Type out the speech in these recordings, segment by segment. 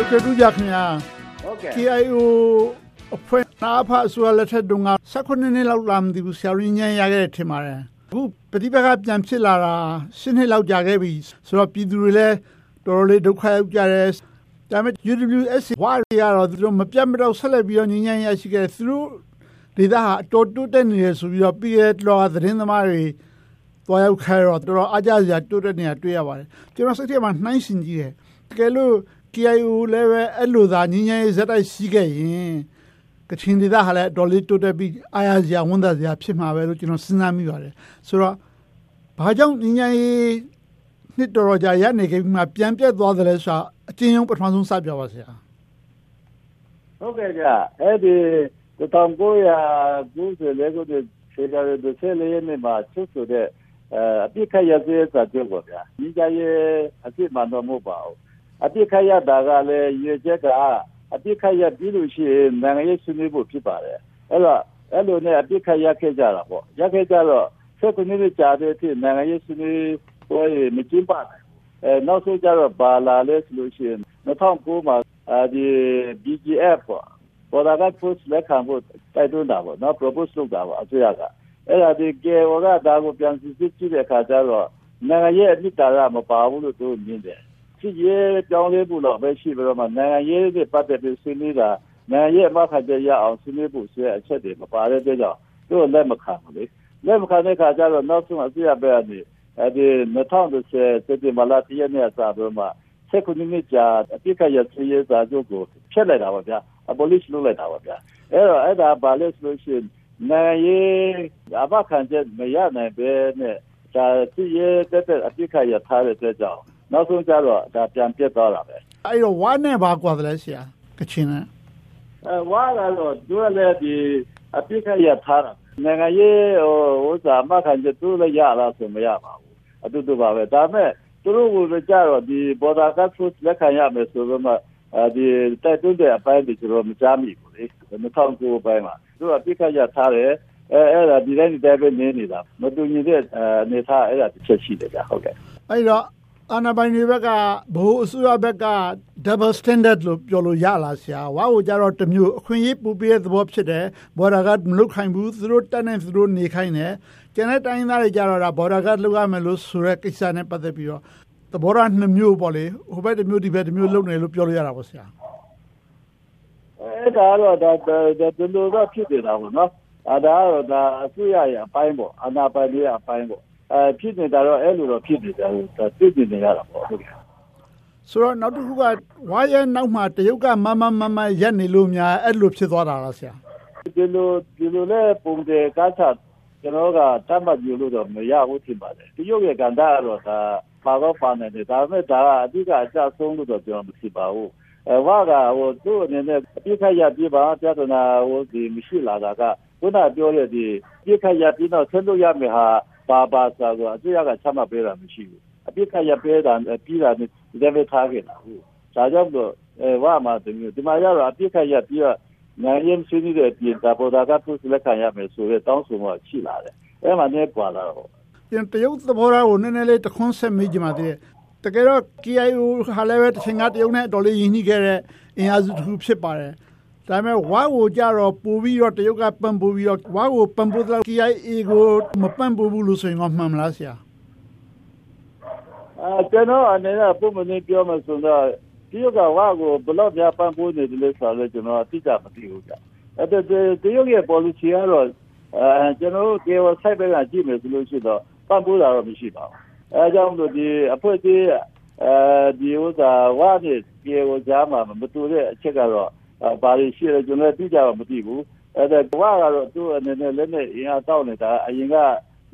ဒေါက်တာ တူးကြခင်ဗျာဟုတ်ကဲ့ KIO အဖွဲ့နာဖအစိုးရလက်ထက်တုန်းက16နှစ်လောက်လာမသိဘူး ဆရာရင်းညံရခဲ့တယ် ထင်ပါတယ် အခုပฏิပတ်ကပြန်ဖြစ်လာတာ10နှစ်လောက် ကြာခဲ့ပြီဆိုတော့ ပြည်သူတွေလည်း တော်တော်လေး ဒုက္ခရောက်ကြတယ် ဒါပေမဲ့ UWS ဝါရီကတော့ သူတို့ မပြတ်မတော့ဆက်လက်ပြီးတော့ညဉ့်ညံ့ရရှိခဲ့သူတို့ဒေသဟာ အတော်တိုးတက်နေတယ်ဆိုပြီးတော့ ပြည်ရဲ့တော်သတင်းသမားတွေ သွားရောက်ခဲ့တော့ တော်တော်အားကြစရာ တိုးတက်နေတာတွေ့ရပါတယ် ကျွန်တော် စိတ်ထဲမှာ နှိုင်းရှင်ကြည့်တယ် တကယ်လို့ KIO လည်းပဲအဲ့လိုသာညဉ့်ညံ့ရေးဇက်တိုက်ရှိခဲ့ရင်ကချင်ဒေသဟာလည်းအတော်လေးတိုးတက်ပြီးအားရစရာဝန်သားစရာဖြစ်မှာပဲလို့ကျွန်တော်စဉ်းစားမိပါတယ်ဆိုတော့ဘာကြောင့်ညဉ့်ညံ့ရေးနှစ်တော်တော်ကြာရနေခဲ့ပြီးမှပြန်ပြတ်သွားတယ်လဲဆိုတာအကျဉ်းရုံးပထမဆုံးစပြပါဆရာဟုတ်ကဲ့ကြအဲ့ဒီ1994ခုနှစ်ဖေဖော်ဝါရီ14ရက်နေ့မှာချုပ်ဆိုတဲ့အပြစ်ခတ်ရစေစာချုပ်ပေါ့ဗျာဒီကြရဲ့အပြစ်မှန်တော့မဟုတ်ပါဘူး အပြစ်ခတ်ရတာကလည်းရည်ချက်က အပြစ်ခတ်ရပြီးလို့ရှိရင်နိုင်ငံရေးဆွေးနွေးဖို့ဖြစ်ပါတယ်အဲ့တော့အဲ့လိုနဲ့အပြစ်ခတ်ရခဲ့ကြတာပေါ့ရခဲ့ကြတော့ဆက်ကနေကြာတဲ့အထိနိုင်ငံရေးဆွေးနွေးပွဲမကျင်းပနိုင်အဲနောက်ဆုံးကျတော့ဘာလာလဲဆိုလို့ရှိရင်2009မှာဒီ BGF ပေါ့ပေါ်တာက post လက်ခံဖို့တိုက်တွန်းတာပေါ့နော် propose လုပ်တာပေါ့အစိုးရကအဲ့ဒါဒီကေဝကဒါကိုပြန်စစ်စစ်ကြည့်တဲ့အခါကျတော့နိုင်ငံရေးအနှစ်သာရမပါဘူးလို့သူမြင်တယ် ဖြစ်ရေးပြောင်းလဲဖို့တော့ပဲရှိပြီးတော့မှနိုင်ငံရေးနဲ့ပတ်သက်ပြီးဆွေးနွေးတာနိုင်ငံရေးအမှတ်ခချက်ရအောင်ဆွေးနွေးဖို့ဆိုတဲ့အချက်တွေမပါတဲ့အတွက်ကြောင့်သူ့လက်မခံဘူးလေလက်မခံတဲ့အခါကျတော့နောက်ဆုံးအစိုးရဘက်ကနေအဲဒီ2010စက်တင်ဘာလ10ရက်နေ့အစပြီးမှဆက်ခုနှစ်ကြာအပြစ်ကရစီရေးစာချုပ်ကိုဖျက်လိုက်တာပါဗျာ abolish လုပ်လိုက်တာပါဗျာအဲ့တော့အဲ့ဒါဘာလဲဆိုလို့ရှိရင်နိုင်ရေးအဘခံချက်မရနိုင်ပဲနဲ့ဒါစီရေးတက်တဲ့အပြစ်ကရထားတဲ့အတွက်ကြောင့် နောက်ဆုံးကျတော့ဒါပြန်ပြတ်သွားတာပဲအဲ့တော့ဝါနဲ့ဘာကွာတယ်လဲဆရာကချင်နဲ့အဲဝါကတော့သူကလည်းဒီအပြစ်ကရထားတာနိုင်ငံရေးဟိုဥစ္စာမခံချက်သူလည်းရလားဆိုမရပါဘူးအတူတူပါပဲဒါပေမဲ့သူတို့ကကြတော့ဒီ border cut food လက်ခံရမယ်ဆိုတော့မှအဲဒီတိုက်တွန်းတဲ့အပိုင်းတွေကျွန်တော်မကြားမိဘူးလေ2009ပိုင်းမှာသူကပြစ်ခတ်ရထားတယ်အဲအဲ့ဒါဒီတိုင်းဒီတိုင်းပဲနေနေတာမတူညီတဲ့အနေထားအဲ့ဒါတစ်ချက်ရှိတယ်ကြာဟုတ်ကဲ့အဲ့တော့ အာဏာပိုင်တွေဘက်ကဘိုးအစိုးရဘက်က double standard လို့ပြောလို့ရလားဆရာဝါကိုကြတော့တမျိုးအခွင့်အရေးပူပြတဲ့သဘောဖြစ်တယ်ဘော်ဒါကမလုတ်ခိုင်းဘူးသူတို့တက်နေသူတို့နေခိုင်းတယ်ကျန်တဲ့တိုင်းသားတွေကြတော့ဒါဘော်ဒါကလုတ်ရမယ်လို့ဆိုတဲ့ကိစ္စနဲ့ပတ်သက်ပြီးတော့သဘောထားနှစ်မျိုးပေါ့လေဟိုဘက်တစ်မျိုးဒီဘက်တစ်မျိုးလုံနေလို့ပြောလို့ရတာပေါ့ဆရာအဲဒါတော့ဒါဒီလိုတော့ဖြစ်နေတာပေါ့နော်အဲဒါတော့ဒါအစိုးရရဲ့အပိုင်းပေါ့အာဏာပိုင်တွေရဲ့အပိုင်းပေါ့ အဲဖြစ်နေတာတော့အဲ့လိုတော့ဖြစ်နေတယ်ဒါသိနေရတာပေါ့ဟုတ်ကဲ့ဆိုတော့နောက်တစ်ခုကဝါရဲနောက်မှာတရုတ်ကမမမမရက်နေလို့များအဲ့လိုဖြစ်သွားတာလားဆရာဒီလိုဒီလိုလဲပုံတယ်ကားချကျွန်တော်ကတတ်မှတ်ယူလို့တော့မရဘူးထင်ပါတယ်တရုတ်ရဲ့ကန္တာကတော့ဒါပါတော့ပါနေတယ်ဒါပေမဲ့ဒါကအဓိကအကျဆုံးလို့တော့ကျွန်တော်မသိပါဘူးအဲဝါကဟိုသူ့အနေနဲ့အပြစ်ခတ်ရပြပါပြဿနာဟိုဒီမရှိလာတာကခုနပြောတဲ့ဒီပြစ်ခတ်ရပြီးတော့ဆက်လို့ရမယ်ဟာ ပါပါဆိုတော့အစိုးရကချမှတ်ပေးတာမရှိဘူးအပြစ်ခတ်ရပေးတာပြီးတာနဲ့ဒီလိုထားခဲ့တာဟုတ်ဒါကြောင့်တော့အဲဝါမှာဒီမျိုးဒီမှာရတော့အပြစ်ခတ်ရပြီးတော့နိုင်ရင်ဆွေးနွေးတဲ့ပြင်တာပေါ်တာကသူ့လက်ခံရမယ်ဆိုတဲ့တောင်းဆိုမှုရှိလာတယ်အဲမှာနေပွာလာတော့ပြန်တရုတ်သဘောထားကိုနည်းနည်းလေးတခွန်းဆက်မိကြပါသေးတယ်တကယ်တော့ KIO ဟာလည်းပဲတစ်ချိန်ကတရုတ်နဲ့တော်လေးရင်းနှီးခဲ့တဲ့အင်အားစုတစ်ခုဖြစ်ပါတယ် ဒါပေမဲ့ဝါကိုကြတော့ပို့ပြီးတော့တရုတ်ကပံ့ပိုးပြီးတော့ဝါကိုပံ့ပိုးတော့ KIA ကိုမပံ့ပိုးဘူးလို့ဆိုရင်တော့မှန်မလားဆရာအဲကျွန်တော်အနေနဲ့ပုံမှန်ပြောမှဆိုတော့တရုတ်ကဝါကိုဘလောက်များပံ့ပိုးနေတယ်လို့ဆိုတော့ကျွန်တော်အတိအကျမသိဘူးကြာအဲ့ဒါတရုတ်ရဲ့ policy ကတော့အဲကျွန်တော်တို့ KIO site ဘက်ကကြည့်မယ်ဆိုလို့ရှိတော့ပံ့ပိုးတာတော့မရှိပါဘူးအဲကြောင့်လို့ဒီအဖွဲ့အစည်းအဲဒီဥစ္စာဝါနဲ့ပြေကိုကြားမှာမတူတဲ့အချက်ကတော့ ဘာတွေရှိလဲကျွန်တော်သိကြတော့မသိဘူးအဲဒါဝါကတော့သူ့အနေနဲ့လက်နဲ့အင်အားတောက်နေတာအရင်က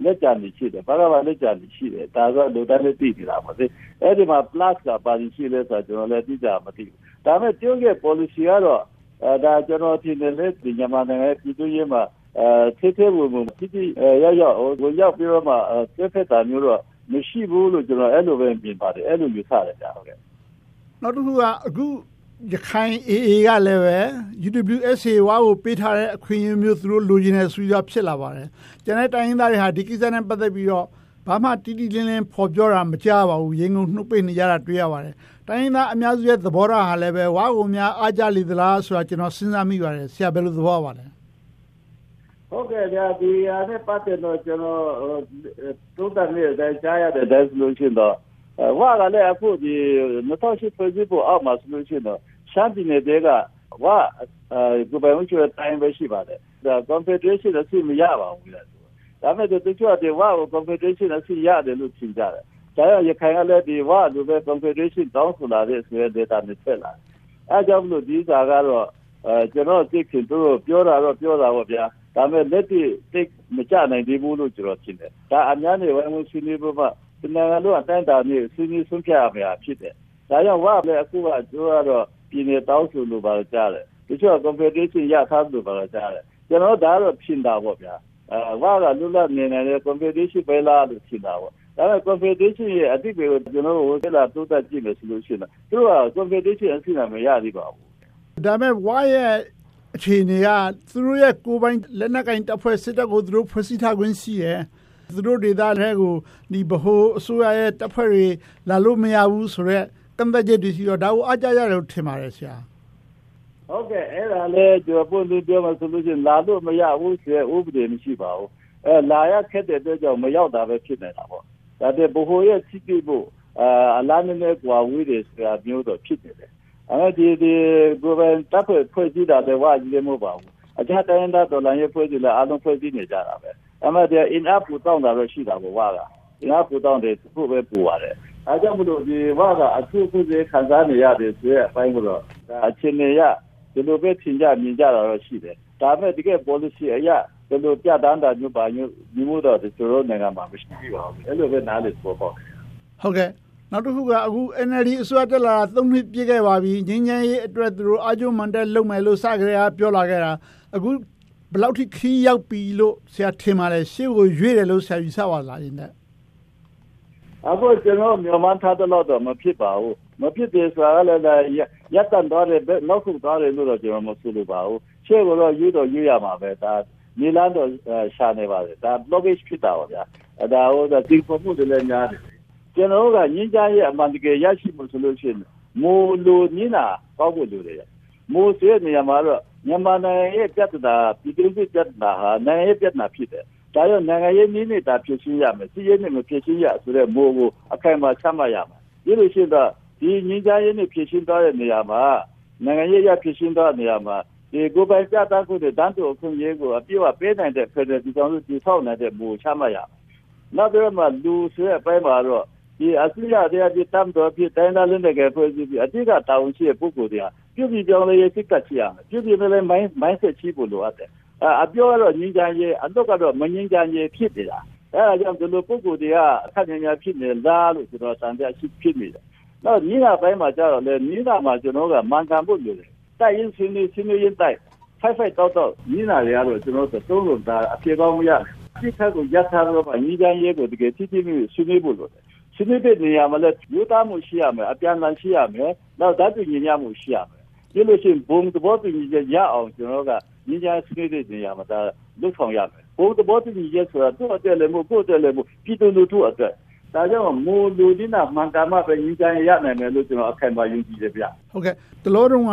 လက်ကြံနေရှိတယ်ဘာသာလက်ကြံနေရှိတယ်ဒါဆိုလူတိုင်းသိနေတာပါလေအဲ့ဒီမှာ plus ကပါရှိလဲဆိုတော့ကျွန်တော်လည်းသိကြမသိဘူးဒါပေမဲ့ကျုပ်ရဲ့ policy ကတော့အဲဒါကျွန်တော်ထင်တယ်လေဒီမြန်မာနိုင်ငံပြည်သူ့ရေးမှာအဲသေးသေးဝင်ဝင်တိတိရောက်ရောက်ဟိုရောက်ပြီးတော့မှသက်သက်တာမျိုးတော့မရှိဘူးလို့ကျွန်တော်အဲ့လိုပဲမြင်ပါတယ်အဲ့လိုယူဆတယ်ကြာဟုတ်ကဲ့နောက်တစ်ခုကအခု ရခိုင် AA ကလည်းပဲ UWSA ဝါကိုပေးထားတဲ့အခွင့်အရေးမျိုးသူတို့လိုချင်တဲ့ဆွေးနွေးဖြစ်လာပါတယ်။ကျန်တဲ့တိုင်းရင်းသားတွေဟာဒီကိစ္စနဲ့ပတ်သက်ပြီးတော့ဘာမှတိတိလင်းလင်းဖော်ပြောတာမကြားပါဘူးရေငုံနှုတ်ပိတ်နေကြတာတွေ့ရပါတယ်တိုင်းရင်းသားအများစုရဲ့သဘောထားဟာလည်းပဲဝါကုန်များအားကြလေသလားဆိုတာကျွန်တော်စဉ်းစားမိပါတယ်ဆရာဘယ်လိုသဘောပါလဲဟုတ်ကဲ့ဗျာဒီအားနဲ့ပတ်သက်တော့ကျွန်တော်သုံးသပ်နေတဲ့အကြားရတဲ့ဒါဆိုလို့ရှိရင်တော့ ဝါကလည်းအခုဒီ2008ဖွဲ့စည်းပုံအောက်မှာဆိုလို့ရှိရင်တော့ရှမ်းပြည်နယ်တဲကဝါကိုပိုင်ဝင်ချတဲ့တိုင်းပဲရှိပါတယ်ဒါ confederation အစီမရပါဘူးလေဒါမဲ့တချို့တဲ့ဝါကို confederation အစီရတယ်လို့ထင်ကြတယ်ဒါရရခိုင်ကလည်းဒီဝါလိုပဲ confederation တောင်းဆိုလာတဲ့ဆိုတဲ့ data နဲ့ထည့်လာအဲကြောင့်မလို့ဒီစာကတော့အဲကျွန်တော်သိခင်တို့ပြောတာတော့ပြောတာပေါ့ဗျာဒါမဲ့လက်တွေ့သိမကြနိုင်သေးဘူးလို့ကျွန်တော်ထင်တယ်ဒါအများနဲ့ဝိုင်းဝန်းဆွေးနွေးဖို့မှ ဒီနိုင်ငံတို့အတိုင်းတာမျိုးဆွေးနွေးဆုံးဖြတ်ရမှာဖြစ်တယ်ဒါကြောင့်ဝါလည်းအခုကတို့ကတော့ပြည်နယ်တောင်းဆိုလို့ပါကြားတယ်တချို့ confederation ရထားလို့ပါကြားတယ်ကျွန်တော်ဒါတော့ဖြစ်တာပေါ့ဗျာအဲဝါကလွတ်လပ်နေနေတဲ့ confederation ပဲလားလို့ဖြစ်တာပေါ့ဒါပေမဲ့ confederation ရဲ့အတိတ်ကိုကျွန်တော်တို့ဟိုကလာတိုးတက်ကြည့်မယ်ဆိုလို့ရှိရင်သူက confederation အစီအမံမရသေးပါဘူးဒါပေမဲ့ဝါရဲ့အခြေအနေကသူတို့ရဲ့ကိုယ်ပိုင်လက်နက်ကင်တပ်ဖွဲ့စစ်တပ်ကိုသူတို့ဖွဲ့စည်းထားခွင့်ရှိရဲ့ သူတို့ဒေသတွေကိုဒီဗဟိုအစိုးရရဲ့တပ်ဖွဲ့တွေလာလို့မရဘူးဆိုတော့ကန့်သက်ချက်တွေရှိတော့ဒါကိုအားကြရတယ်လို့ထင်ပါတယ်ဆရာဟုတ်ကဲ့အဲ့ဒါလည်းကျွန်တော်ပုံစံပြောမှဆိုလို့ရှိရင်လာလို့မရဘူးဆိုရဥပဒေမရှိပါဘူးအဲလာရခက်တဲ့အတွက်ကြောင့်မရောက်တာပဲဖြစ်နေတာပေါ့ဒါတဲ့ဘ ਹੁ ရဲ့စီးပြဖို့အလားနည်းနည်းကွာဝေးတယ်ဆိုတာမျိုးတော့ဖြစ်နေတယ်အဲဒီဒီကိုယ်ပိုင်တပ်ဖွဲ့ဖွဲ့စည်းတာလည်းဝါကြီးလည်းမဟုတ်ပါဘူးအခြားတိုင်းဒေသတော်လည်းဖွဲ့စည်းလည်းအားလုံးဖွဲ့စည်းနေကြတာပဲ အမှန်တရား in up ပူတောင်းတာတော့ရှိတာပေါ့ဝါက in up ပူတောင်းတယ်သူ့ပဲပူရတယ်အဲကြောင့်မလို့ဒီဝါကအထူးခုစေခံစားနေရတယ်ဆိုရအပိုင်းကတော့ဒါအချင်းနေရဒီလိုပဲထင်ကြမြင်ကြတာတော့ရှိတယ်ဒါပေမဲ့တကယ် policy အရဘယ်လိုပြတန်းတာမျိုးပါမျိုးဒီမျိုးတော့ကျွန်တော်နိုင်ငံမှာမရှိပါဘူးအဲ့လိုပဲနားလည်ပေါ်ပေါ့ဟုတ်ကဲ့နောက်တစ်ခုကအခု NLD အစိုးရတက်လာတာ၃နှစ်ပြည့်ခဲ့ပါပြီငင်းငင်းရေးအတွက်သူတို့အာဂျုံမန်တက်လုပ်မယ်လို့စကြရပြောလာခဲ့တာအခုဘယ် လောက်ထိခီးရောက်ပြီလို့ဆရာထင်ပါလဲရှေ့ကိုရွေ့တယ်လို့ဆရာယူဆပါလားယင်တဲ့အခုကျွန်တော်မြန်မာထားတဲ့တော့မဖြစ်ပါဘူးမဖြစ်သေးဆိုတာလည်းရက်တန်သွားတယ်နောက်ခုသွားတယ်လို့တော့ကျွန်တော်မဆိုလိုပါဘူးရှေ့ကတော့ယူတော့ယူရမှာပဲဒါမြေလန်းတော့ရှာနေပါတယ်ဒါ blockage ဖြစ်တာပါဗျာဒါဟိုဒါဒီပုံမှုတွေလည်းများတယ်ကျွန်တော်ကညင်ကြရဲ့အမှန်တကယ်ရရှိမှုဆိုလို့ရှိရင်မိုးလိုညင်တာကောက်ဖို့လိုတယ်မိုးဆွေးနေရမှာတော့မြန်မာနိုင်ငံရဲ့ပြဿနာပြည်သူ့ပြဿနာဟာနိုင်ငံရဲ့ပြဿနာဖြစ်တယ်ဒါကြောင့်နိုင်ငံရေးနည်းနေတာဖြစ်ရှင်းရမယ်စီးရဲနဲ့မဖြစ်ရှင်းရဆိုတဲ့မိုးကိုအခိုင်အမာချမှတ်ရမယ်ဒီလိုရှိတော့ဒီညင်ကြရဲ့နဲ့ဖြစ်ရှင်းသွားတဲ့နေရာမှာနိုင်ငံရေးရဖြစ်ရှင်းသွားတဲ့နေရာမှာဒီကိုယ်ပိုင်ပြသမှုတွေတန်းတူအခွင့်အရေးကိုအပြည့်အဝပေးနိုင်တဲ့ဖက်ဒရယ်ပြည်ထောင်စုတည်ဆောက်နိုင်တဲ့မူချမှတ်ရမယ်နောက်ပြီးမှလူဆွဲအပိုင်းမှာတော့ဒီအစိုးရတရားပြတမ်းတော်ပြတိုင်းသားလုံးတဲ့ဖွဲ့စည်းပြီးအတိတ်ကတာဝန်ရှိတဲ့ပုဂ္ဂိုလ်တွေက ပြုပြည်ပြောင်းလဲရေးစိတ်ကချရမယ်ပြုပြည်လည်းမိုင်းမိုင်းဆက်ချဖို့လိုအပ်တယ်အပြောကတော့ငင်းကြရေးအတော့ကတော့မငင်းကြရေးဖြစ်နေတာအဲဒါကြောင့်ဒီလိုပုဂ္ဂိုလ်တွေကအခက်အခဲဖြစ်နေလားလို့ကျွန်တော်တန်ပြရှိဖြစ်နေတယ်နောက်ညီနာပိုင်းမှာကျတော့လေညီနာမှာကျွန်တော်ကမှန်ကန်ဖို့လိုတယ်တိုက်ရင်ဆင်းနေဆင်းနေရင်တိုက်ဖိုက်ဖိုက်တော့တော့ညီနာတွေကတော့ကျွန်တော်တို့သုံးလို့ဒါအပြေကောင်းမရဒီခက်ကိုရထားတော့ညီကြရေးကိုတကယ်တိတိမျိုးဆွေးနွေးဖို့လိုတယ်ဆွေးနွေးတဲ့နေရာမှာလည်းယူသားမှုရှိရမယ်အပြန်အလှန်ရှိရမယ်နောက်ဓာတ်တူညီမျှမှုရှိရမယ် ဒီလိုရှိရင်ဘုံသဘောတူညီချက်ရအောင်ကျွန်တော်ကညီကြဆွေးနွေးတဲ့နေရာမှာဒါလုပ်ဆောင်ရမယ်ဘုံသဘောတူညီချက်ဆိုတာသူ့အတွက်လည်းမဟုတ်ကိုယ့်အတွက်လည်းမဟုတ်ပြည်သူလူထုအတွက်ဒါကြောင့်မိုးလူဒီနာမှန်ကန်မှပဲညီကြရနိုင်မယ်လို့ကျွန်တော်အခိုင်အမာယုံကြည်တယ်ဗျဟုတ်ကဲ့တလို့တော့က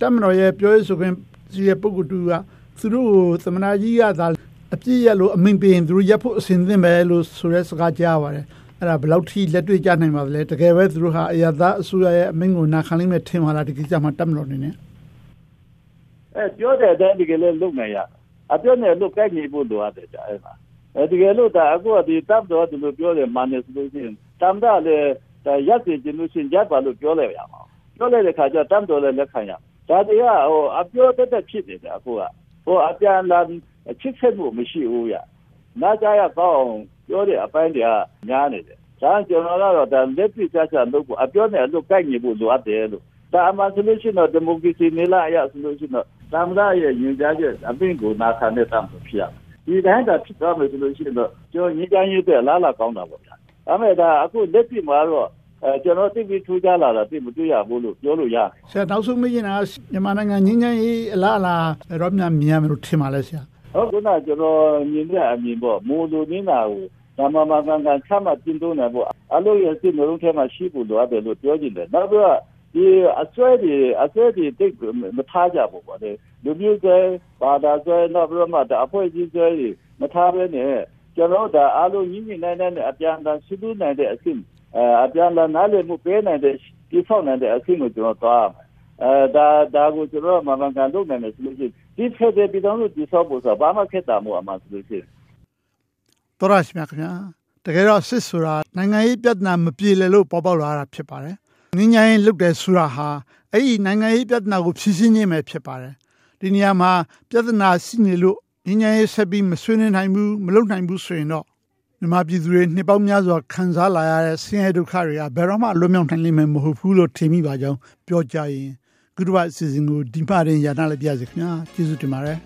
တမတော်ရဲ့ပြောရေးဆိုခွင့်စီရဲ့ပုဂ္ဂိုလ်တူကသူတို့သမနာကြီးကသာအပြည့်ရလို့အမိန်ပေးရင်သူတို့ရပ်ဖို့အစဉ်သင့်ပဲလို့ဆိုတဲ့စကားကြားပါတယ် အဲ့ဒါဘယ်လောက်ထိလက်တွေ့ကြနိုင်ပါသလဲတကယ်ပဲသူတို့ဟာအရသာအစိုးရရဲ့အမိန့်ကိုနာခံလိမ့်မယ်ထင်ပါလားဒီကိစ္စမှာတက်မလို့နေနဲ့အဲပြောတဲ့အတိုင်းဒီကလေးလုံနိုင်ရအပြောနဲ့လုတ်ကိုက်နေဖို့လိုအပ်တယ်ကြာအဲ့မှာအဲဒီကလို့ဒါအခုဒီတပ်တော်ဒီလိုပြောတယ်မာနေဆိုလို့ရှိရင်တမ်တာလည်းရက်စီကျလို့ရှိရင်ရပ်ပါလို့ပြောလိုက်ရမှာပြောလိုက်တဲ့ခါကျတမ်တော်လည်းလက်ခံရဒါတည်းကဟိုအပြောတတ်တတ်ဖြစ်နေတယ်အခုကဟိုအပြန်လာချစ်ဆက်မှုမရှိဘူးရ နာကြရကောင်းအောင်ပြောတဲ့အပိုင်းတွေကများနေတယ်ဒါကျွန်တော်ကတော့ဒါလက်ပြချာချာလုပ်ဖို့အပြောနဲ့အလုပ်ကိုက်ညီဖို့လိုအပ်တယ်လို့ဒါအမှဆိုလို့ရှိရင်ဒီမိုကရေစီနေလာရဆိုလို့ရှိရင်သမ္မတရဲ့ညွှန်ကြားချက်အပင့်ကိုနာခံတဲ့တမ်းဖြစ်ရဒီတိုင်းသာဖြစ်သွားမယ်ဆိုလို့ရှိရင်တော့ကျွန်တော်ညှိနှိုင်းရေးအတွက်လားလာကောင်းတာပေါ့ဗျာဒါမဲ့ဒါအခုလက်ပြမှာတော့အဲကျွန်တော်သိပြီးထူးခြားလာတာသိမတွေ့ရဘူးလို့ပြောလို့ရတယ်ဆရာနောက်ဆုံးမေးချင်တာမြန်မာနိုင်ငံငင်းငင်းရေးအလားအလာရောမြန်မြန်လို့ထင်ပါလဲဆရာ ဟုတ်ကဲ့ကျွန်တော်မြင်တဲ့အမြင်ပေါ့မိုးလိုနေတာကိုဒါမှမကန်ကန်ချမှတ်ကျင်းသုံးနိုင်ဖို့အလို့ရစစ်မျိုးလုံးထဲမှာရှိဖို့လိုအပ်တယ်လို့ပြောကြည့်တယ်နောက်ပြီးတော့ဒီအစွဲတွေအစွဲတွေတိတ်မထားကြဘူးပေါ့လေလူမျိုးတွေဘာသာစွဲနောက်ပြီးတော့မှဒါအဖွဲ့အစည်းစွဲတွေမထားဘဲနဲ့ကျွန်တော်ဒါအားလုံးညီညီနိုင်နိုင်နဲ့အပြန်အလှန်ဆွေးနွေးနိုင်တဲ့အဆင့်အပြန်အလှန်နားလည်မှုပေးနိုင်တဲ့ဒီဖောက်နိုင်တဲ့အဆင့်ကိုကျွန်တော်သွားအဲဒါဒါကိုကျွန်တော်မှန်မှန်ကန်လုပ်နိုင်တယ်ဆိုလို့ရှိရင် ဒီဖက်တဲ့ပြည်တော်စုဒီဆော့ဖို့ဆိုဘာမှခက်တာမဟုတ်အမှဆိုလို့ရှိရင်တော်ရရှိမြခင်ဗျာတကယ်တော့စစ်ဆိုတာနိုင်ငံရေးပြဿနာမပြေလည်လို့ပေါ်ပေါက်လာတာဖြစ်ပါတယ်ငင်းညာရင်လုတ်တယ်ဆိုတာဟာအဲ့ဒီနိုင်ငံရေးပြဿနာကိုဖြေရှင်းခြင်းပဲဖြစ်ပါတယ်ဒီနေရာမှာပြဿနာရှိနေလို့ငင်းညာရေးဆက်ပြီးမဆွေးနွေးနိုင်ဘူးမလုပ်နိုင်ဘူးဆိုရင်တော့မြန်မာပြည်သူတွေနှစ်ပေါင်းများစွာခံစားလာရတဲ့ဆင်းရဲဒုက္ခတွေကဘယ်တော့မှလွတ်မြောက်နိုင်လိမ့်မယ်မဟုတ်ဘူးလို့ထင်မိပါကြောင်းပြောကြရင် ကုသဝအစီအစဉ်ကိုဒီမှရင်ရနာလည်းပြရစီခင်ဗျာကျေးဇူးတင်ပါတယ်